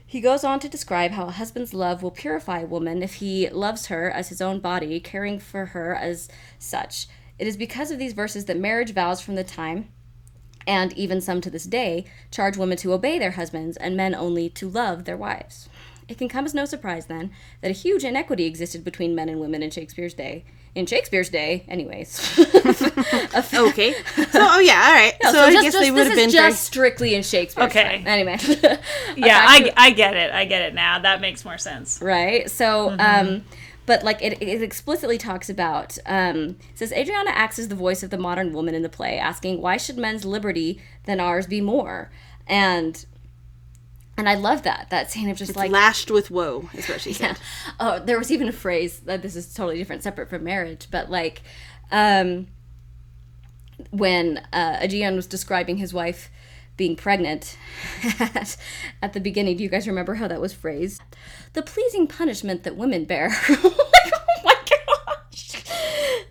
S1: He goes on to describe how a husband's love will purify a woman if he loves her as his own body, caring for her as such. It is because of these verses that marriage vows from the time, and even some to this day, charge women to obey their husbands and men only to love their wives. It can come as no surprise, then, that a huge inequity existed between men and women in Shakespeare's day. In Shakespeare's day, anyways.
S3: okay. So, oh yeah, all right.
S1: No,
S3: so, I
S1: just-
S3: guess
S1: just-
S3: they would have been
S1: just
S3: very
S1: strictly in Shakespeare.
S2: Okay.
S1: time. Anyway.
S2: Yeah,
S1: Back to-
S2: I, I get it. I get it now. That makes more sense.
S1: right so
S2: Mm-hmm.
S1: um but like it, it explicitly talks about um it says adriana acts as the voice of the modern woman in the play asking why should men's liberty than ours be more and and i love that that scene of just like
S3: lashed with woe, is what she said.
S1: oh there was even a phrase that this is totally different separate from marriage but like um when uh, Aegeon was describing his wife being pregnant at, at the beginning, do you guys remember how that was phrased? The pleasing punishment that women bear. oh my gosh.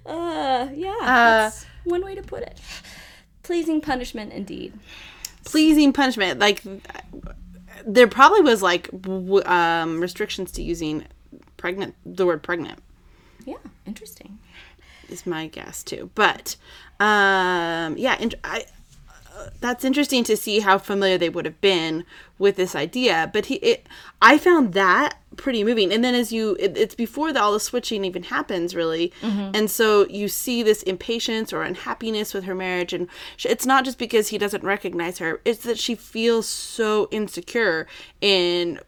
S1: Uh, yeah, that's one way to put it. Pleasing punishment indeed.
S3: Pleasing punishment, like there probably was like w- um, restrictions to using pregnant. The word pregnant
S1: Yeah, interesting.
S3: is my guess too, but um, yeah, and I. That's interesting to see how familiar they would have been with this idea, but he, it, I found that pretty moving. And then as you, it, it's before the, all the switching even happens, really, mm-hmm. and so you see this impatience or unhappiness with her marriage, and sh- it's not just because he doesn't recognize her; it's that she feels so insecure in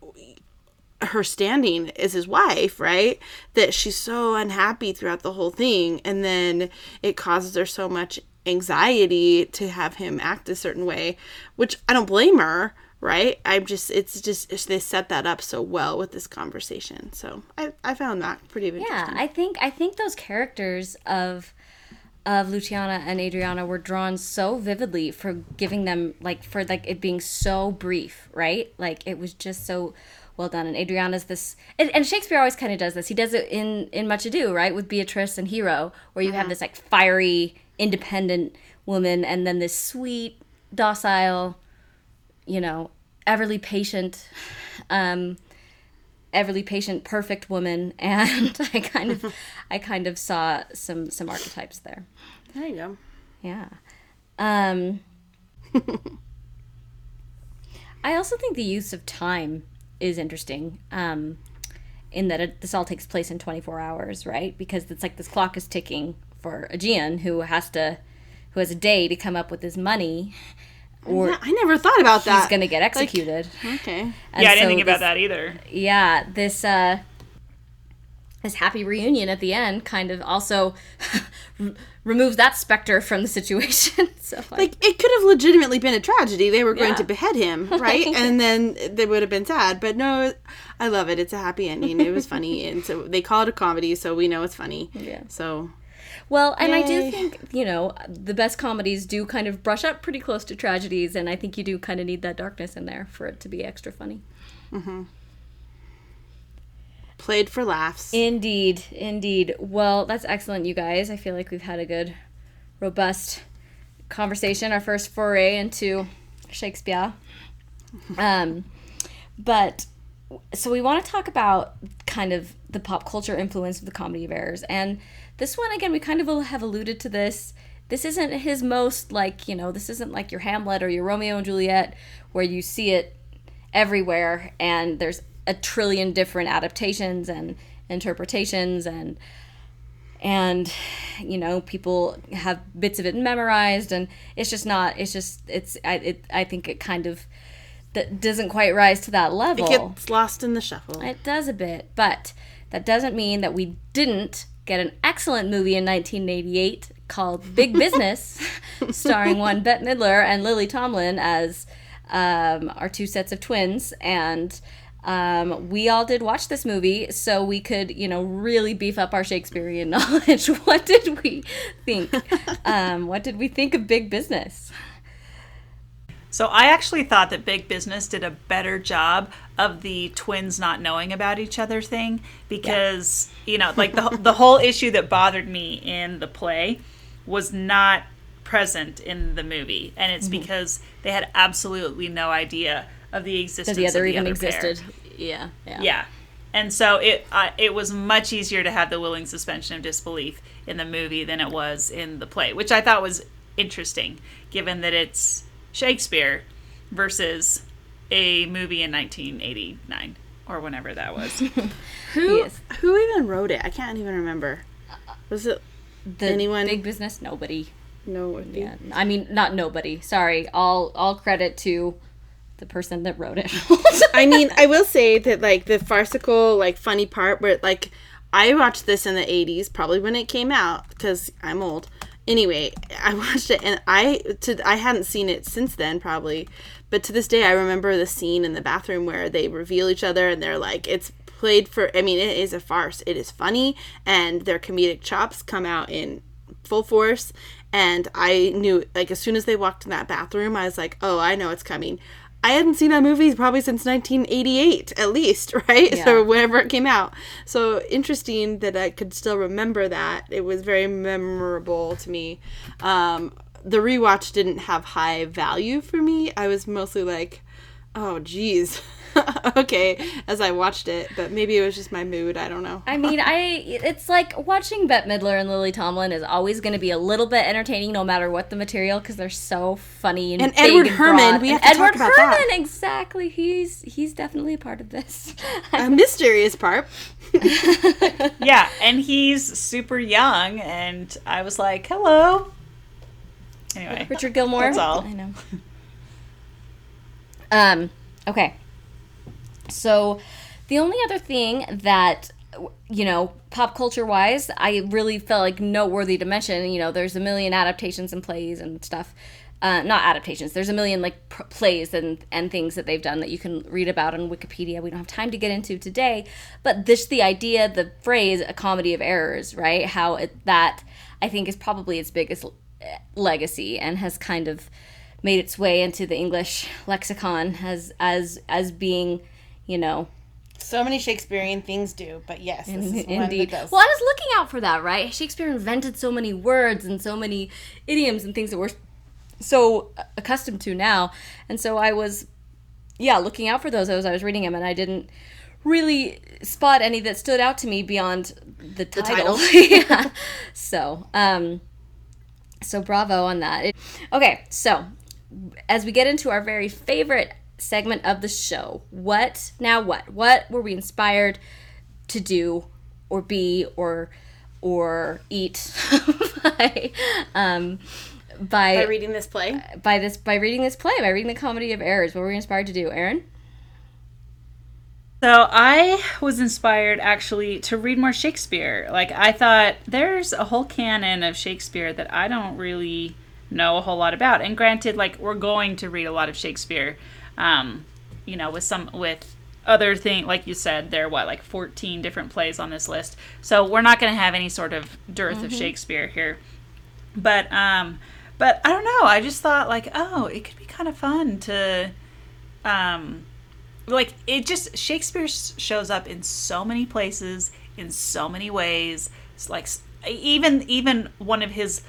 S3: her standing as his wife, right? That she's so unhappy throughout the whole thing. And then it causes her so much anxiety to have him act a certain way, which I don't blame her, right? I'm just, it's just, they set that up so well with this conversation. So I, I found that pretty interesting.
S1: Yeah, I think I think those characters of of Luciana and Adriana were drawn so vividly for giving them like for like it being so brief, right? Like it was just so well done. And Adriana's this, and, and Shakespeare always kind of does this. He does it in in Much Ado, right, with Beatrice and Hero, where you have uh-huh. this like fiery, independent woman, and then this sweet, docile, you know, everly patient, um, everly patient, perfect woman, and I kind of, I kind of saw some some archetypes there.
S3: There you go.
S1: Yeah. Um, I also think the use of time is interesting. Um, in that it, this all takes place in 24 hours, right? Because it's like this clock is ticking for Aegeon, who has to, who has a day to come up with his money, or
S3: I never thought about that.
S1: he's going to get executed.
S3: Okay.
S1: And
S2: yeah, I didn't
S1: so
S2: think about
S1: this-
S2: that either.
S1: yeah this uh this happy reunion at the end kind of also r- removes that specter from the situation so like,
S3: Like it could have legitimately been a tragedy. They were going
S1: Yeah.
S3: to behead him, right? and then they would have been sad. But no, I love it. It's a happy ending. It was funny, and so they call it a comedy, so we know it's funny.
S1: Yeah.
S3: So
S1: well and i do think you know the best comedies do kind of brush up pretty close to tragedies and i think you do kind of need that darkness in there for it to be extra funny. Mm-hmm.
S3: played for laughs.
S1: indeed indeed. Well that's excellent you guys. I feel like we've had a good robust conversation our first foray into shakespeare. Um but so we want to talk about kind of the pop culture influence of the comedy of errors. And this one again we kind of have alluded to this. This isn't his most like you know this isn't like your hamlet or your romeo and juliet where you see it everywhere and there's a trillion different adaptations and interpretations and and you know people have bits of it memorized and it's just not it's just it's i it, i think it kind of that doesn't quite rise to that level
S3: It gets lost in the shuffle.
S1: it does a bit, but that doesn't mean that we didn't get an excellent movie in 1988 called Big Business, starring one Bette Midler and Lily Tomlin as um, our two sets of twins. And um, we all did watch this movie so we could, you know, really beef up our Shakespearean knowledge. what did we think? um, what did we think of Big Business?
S2: So I actually thought that Big Business did a better job of the twins not knowing about each other thing because you know, like the the whole issue that bothered me in the play was not present in the movie, and it's because they had absolutely no idea of the existence
S1: That the other
S2: of the
S1: even
S2: other
S1: existed. Yeah, yeah.
S2: Yeah. And so it uh, it was much easier to have the willing suspension of disbelief in the movie than it was in the play, which I thought was interesting, given that it's Shakespeare versus a movie in 1989 or whenever that was.
S3: Who
S1: Yes.
S3: who even wrote it? I can't even remember. Was it
S1: The
S3: Anyone-
S1: Big Business? Nobody.
S3: no?
S1: Yeah, I mean, not nobody. Sorry, all all credit to the person that wrote it.
S3: I mean, I will say that like the farcical, like funny part where like I watched this in the '80s, probably when it came out, because I'm old. Anyway, I watched it and I to I hadn't seen it since then, probably, but to this day I remember the scene in the bathroom where they reveal each other and they're like it's played for. I mean, it is a farce. It is funny, and their comedic chops come out in full force. And I knew, like, as soon as they walked in that bathroom, I was like, oh, I know it's coming. I hadn't seen that movie probably since 1988, at least, right?
S1: Yeah.
S3: So whenever it came out. So interesting that I could still remember that. It was very memorable to me. Um, the rewatch didn't have high value for me. I was mostly like, oh, geez. okay, as I watched it, but maybe it was just my mood. I don't know.
S1: I mean, I it's like watching Bette Midler and Lily Tomlin is always going to be a little bit entertaining, no matter what the material, because they're so funny and
S3: And
S1: big
S3: Edward
S1: and
S3: Herrmann,
S1: broad.
S3: we
S1: And
S3: have to talk
S1: Edward
S3: about that.
S1: Exactly. He's he's definitely a part of this.
S3: A mysterious part.
S2: yeah, and he's super young and I was like, "Hello." Anyway,
S1: Richard Gilmore.
S2: That's all.
S1: I know. Um. Okay. So, the only other thing that you know, pop culture wise, I really felt like noteworthy to mention. You know, there's a million adaptations and plays and stuff. Uh, not adaptations. There's a million like pr- plays and and things that they've done that you can read about on Wikipedia. We don't have time to get into today, but this the idea, the phrase, a comedy of errors, right? How it, that I think is probably its biggest legacy and has kind of made its way into the English lexicon as as as being, you know,
S3: So many Shakespearean things do, but yes, this is one
S1: indeed.
S3: that does.
S1: Well, I was looking out for that, right? Shakespeare invented so many words and so many idioms and things that we're so accustomed to now, and so I was, yeah, looking out for those as I was reading them, and I didn't really spot any that stood out to me beyond the title.
S3: title.
S1: yeah. So, um, so bravo on that. It- okay, so as we get into our very favorite segment of the show, what now? What what were we inspired to do, or be, or or eat by um, by
S3: By reading this play,
S1: by this by reading this play by reading the Comedy of Errors? What were we inspired to do, Erin?
S2: So I was inspired actually to read more Shakespeare. Like I thought there's a whole canon of Shakespeare that I don't really know a whole lot about. And granted, like we're going to read a lot of Shakespeare, um, you know, with some with other thing like you said, there are what like 14 different plays on this list. So we're not going to have any sort of dearth of Shakespeare here. But um, but I don't know. I just thought like, oh, it could be kind of fun to um like it just shakespeare shows up in so many places in so many ways it's like even even one of his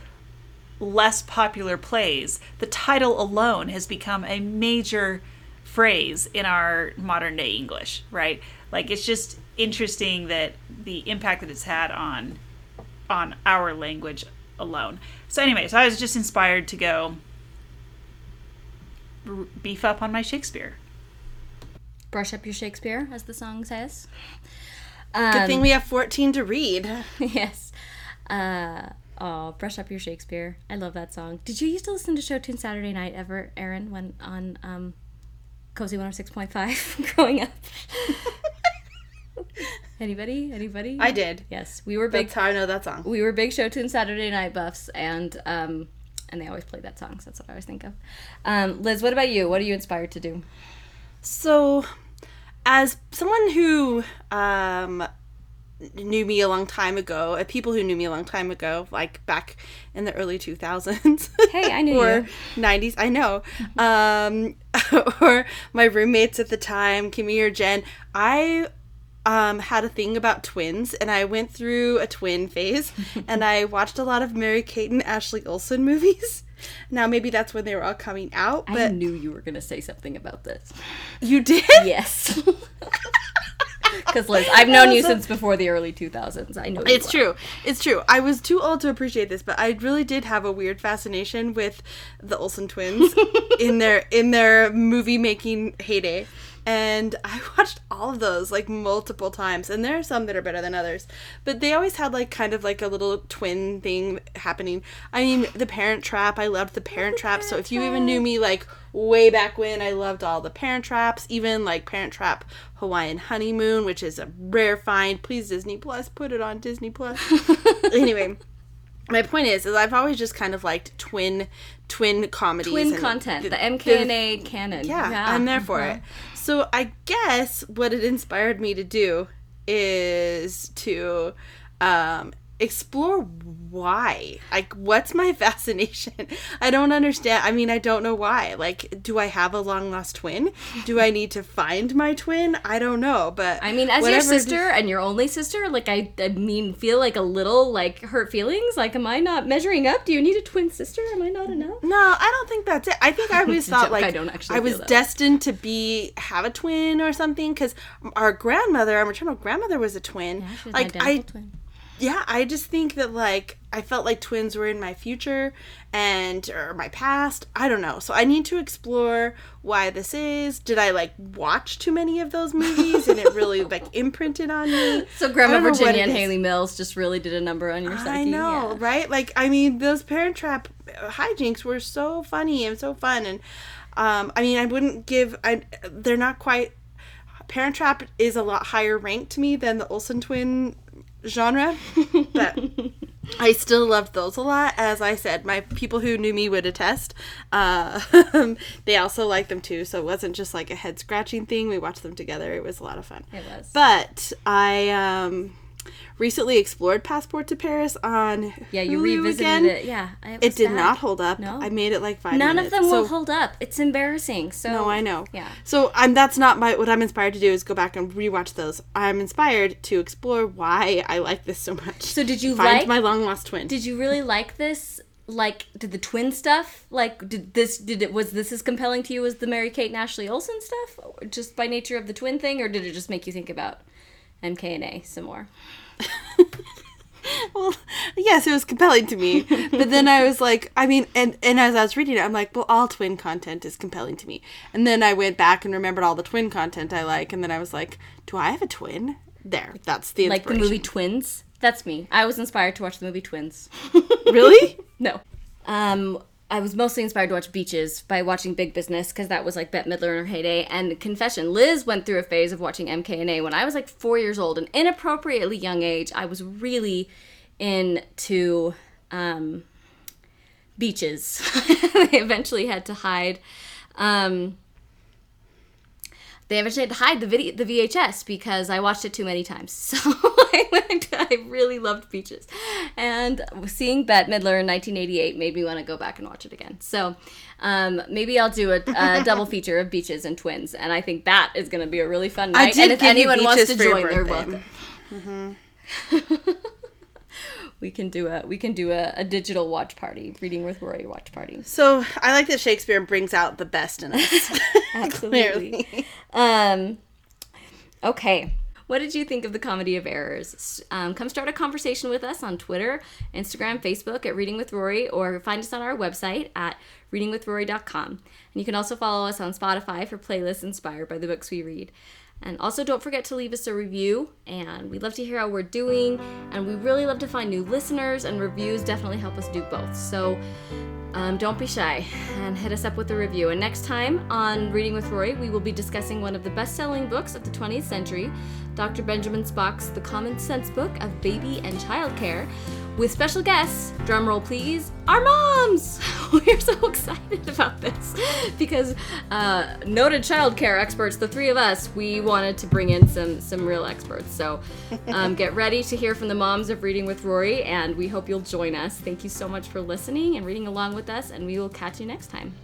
S2: less popular plays the title alone has become a major phrase in our modern day english right like it's just interesting that the impact that it's had on on our language alone so anyway so i was just inspired to go r- beef up on my shakespeare
S1: Brush up your Shakespeare, as the song says.
S3: Good thing we have 14 to read.
S1: yes. Uh, oh, brush up your Shakespeare. I love that song. Did you used to listen to Show Tune Saturday Night ever, Erin, when on um, Cozy 106.5 growing up? Anybody? Anybody?
S3: I did.
S1: Yes, we were big.
S3: That's how I know that song.
S1: We were big Show Tune Saturday Night buffs, and um, and they always played that song. So that's what I always think of. Um, Liz, what about you? What are you inspired to do?
S3: So, as someone who um, knew me a long time ago, uh, people who knew me a long time ago, like back in the early 2000s.
S1: Hey, I knew you.
S3: or
S1: you.
S3: 90s, I know. Um, or my roommates at the time, Kimmy or Jen, I um, had a thing about twins, and I went through a twin phase, and I watched a lot of Mary Kate and Ashley Olsen movies. Now, maybe that's when they were all coming out,
S1: I
S3: but
S1: knew you were gonna say something about this.
S3: you did?
S1: Yes. Because Liz, I've known you since before the early 2000s. I know you
S3: It's
S1: well.
S3: true. It's true. I was too old to appreciate this, but I really did have a weird fascination with the Olsen twins in their in their movie making heyday. And I watched all of those like multiple times, and there are some that are better than others. But they always had like kind of like a little twin thing happening. I mean, The Parent Trap. I loved The Parent oh, Trap. So if you even knew me like way back when, I loved all the Parent Traps, even like Parent Trap Hawaiian Honeymoon, which is a rare find. Please Disney Plus, put it on Disney Plus. anyway, my point is, is I've always just kind of liked twin twin comedies,
S1: Twin content, the
S3: the-
S1: MKNA canon.
S3: yeah, I'm there for it. So I guess what it inspired me to do is to um, explore why. Like, what's my fascination? I don't understand. I mean, I don't know why. Like, do I have a long lost twin? Do I need to find my twin? I don't know. But
S1: I mean, as
S3: whatever
S1: your sister and your only sister, like I, I mean, feel like a little like hurt feelings. Like, am I not measuring up? Do you need a twin sister? Am I not enough?
S3: No, I don't think that's it. I think I always thought like
S1: I don't actually
S3: I was destined to be have a twin or something because our grandmother, our maternal grandmother, was a twin.
S1: She's an
S3: like I,
S1: twin.
S3: Yeah, I just think that like I felt like twins were in my future and or my past. I don't know. So I need to explore why this is. Did I like watch too many of those movies and it really like imprinted on me?
S1: So Grandma
S3: I don't know what
S1: Virginia and. Hayley Mills just really did a number on your psyche.
S3: I know,
S1: Yeah.
S3: right? Like, I mean, those Parent Trap hijinks were so funny and so fun, and um, I mean, I wouldn't give. I they're not quite. Parent Trap is a lot higher ranked to me than the Olsen twin genre, but I still loved those a lot. As I said, my people who knew me would attest. Uh, they also liked them too, so it wasn't just like a head scratching thing. We watched them together. It was a lot of fun.
S1: It was.
S3: But I um, recently explored Passport to Paris on
S1: yeah, you
S3: Hulu
S1: revisited
S3: again.
S1: it. Yeah, it,
S3: It did
S1: bad.
S3: not hold up.
S1: No.
S3: I made it like five.
S1: None of
S3: minutes.
S1: them will hold up. It's embarrassing. So
S3: No, I know.
S1: Yeah.
S3: So I'm that's not my what I'm inspired to do is go back and rewatch those. I'm inspired to explore why I like this so much.
S1: So did you
S3: find
S1: like?
S3: my long lost twin?
S1: did you really like this? Like, did the twin stuff? Like, did this? Did it was this as compelling to you as the Mary Kate and Ashley Olsen stuff, or just by nature of the twin thing, or did it just make you think about MKNA some more?
S3: well, yes, it was compelling to me. but then I was like, I mean, and and as I was reading it, I'm like, well, all twin content is compelling to me. And then I went back and remembered all the twin content I like, and then I was like, do I have a twin? There, that's the
S1: Like the movie Twins. That's me. I was inspired to watch the movie Twins.
S3: really?
S1: No. Um, I was mostly inspired to watch Beaches by watching Big Business because that was like Bette Midler in her heyday. And confession, Liz went through a phase of watching MKNA when I was like four years old, an inappropriately young age. I was really into um, Beaches. they eventually had to hide. Um, they eventually had to hide the video, the VHS, because I watched it too many times. So I went. I really loved Beaches, and seeing Bette Midler in 1988 made me want to go back and watch it again. So um, maybe I'll do a, a double feature of Beaches and Twins, and I think that is going to be a really fun night.
S3: did
S1: and if anyone wants to join, they're welcome. we can do a we can do a, a digital watch party, reading with Rory watch party.
S3: So I like that Shakespeare brings out the best in us.
S1: Absolutely. Um, okay. What did you think of the Comedy of Errors? Um, come start a conversation with us on Twitter, Instagram, Facebook at Reading with Rory, or find us on our website at readingwithrory.com. And you can also follow us on Spotify for playlists inspired by the books we read. And also, don't forget to leave us a review. And we'd love to hear how we're doing. And we really love to find new listeners, and reviews definitely help us do both. So um, don't be shy and hit us up with a review. And next time on Reading with Rory, we will be discussing one of the best selling books of the 20th century, Dr. Benjamin Spock's The Common Sense Book of Baby and Child Care, with special guests, drumroll please, our moms! We're so excited about this because uh, noted child care experts, the three of us, we wanted to bring in some, some real experts. So um, get ready to hear from the moms of Reading with Rory, and we hope you'll join us. Thank you so much for listening and reading along with us, and we will catch you next time.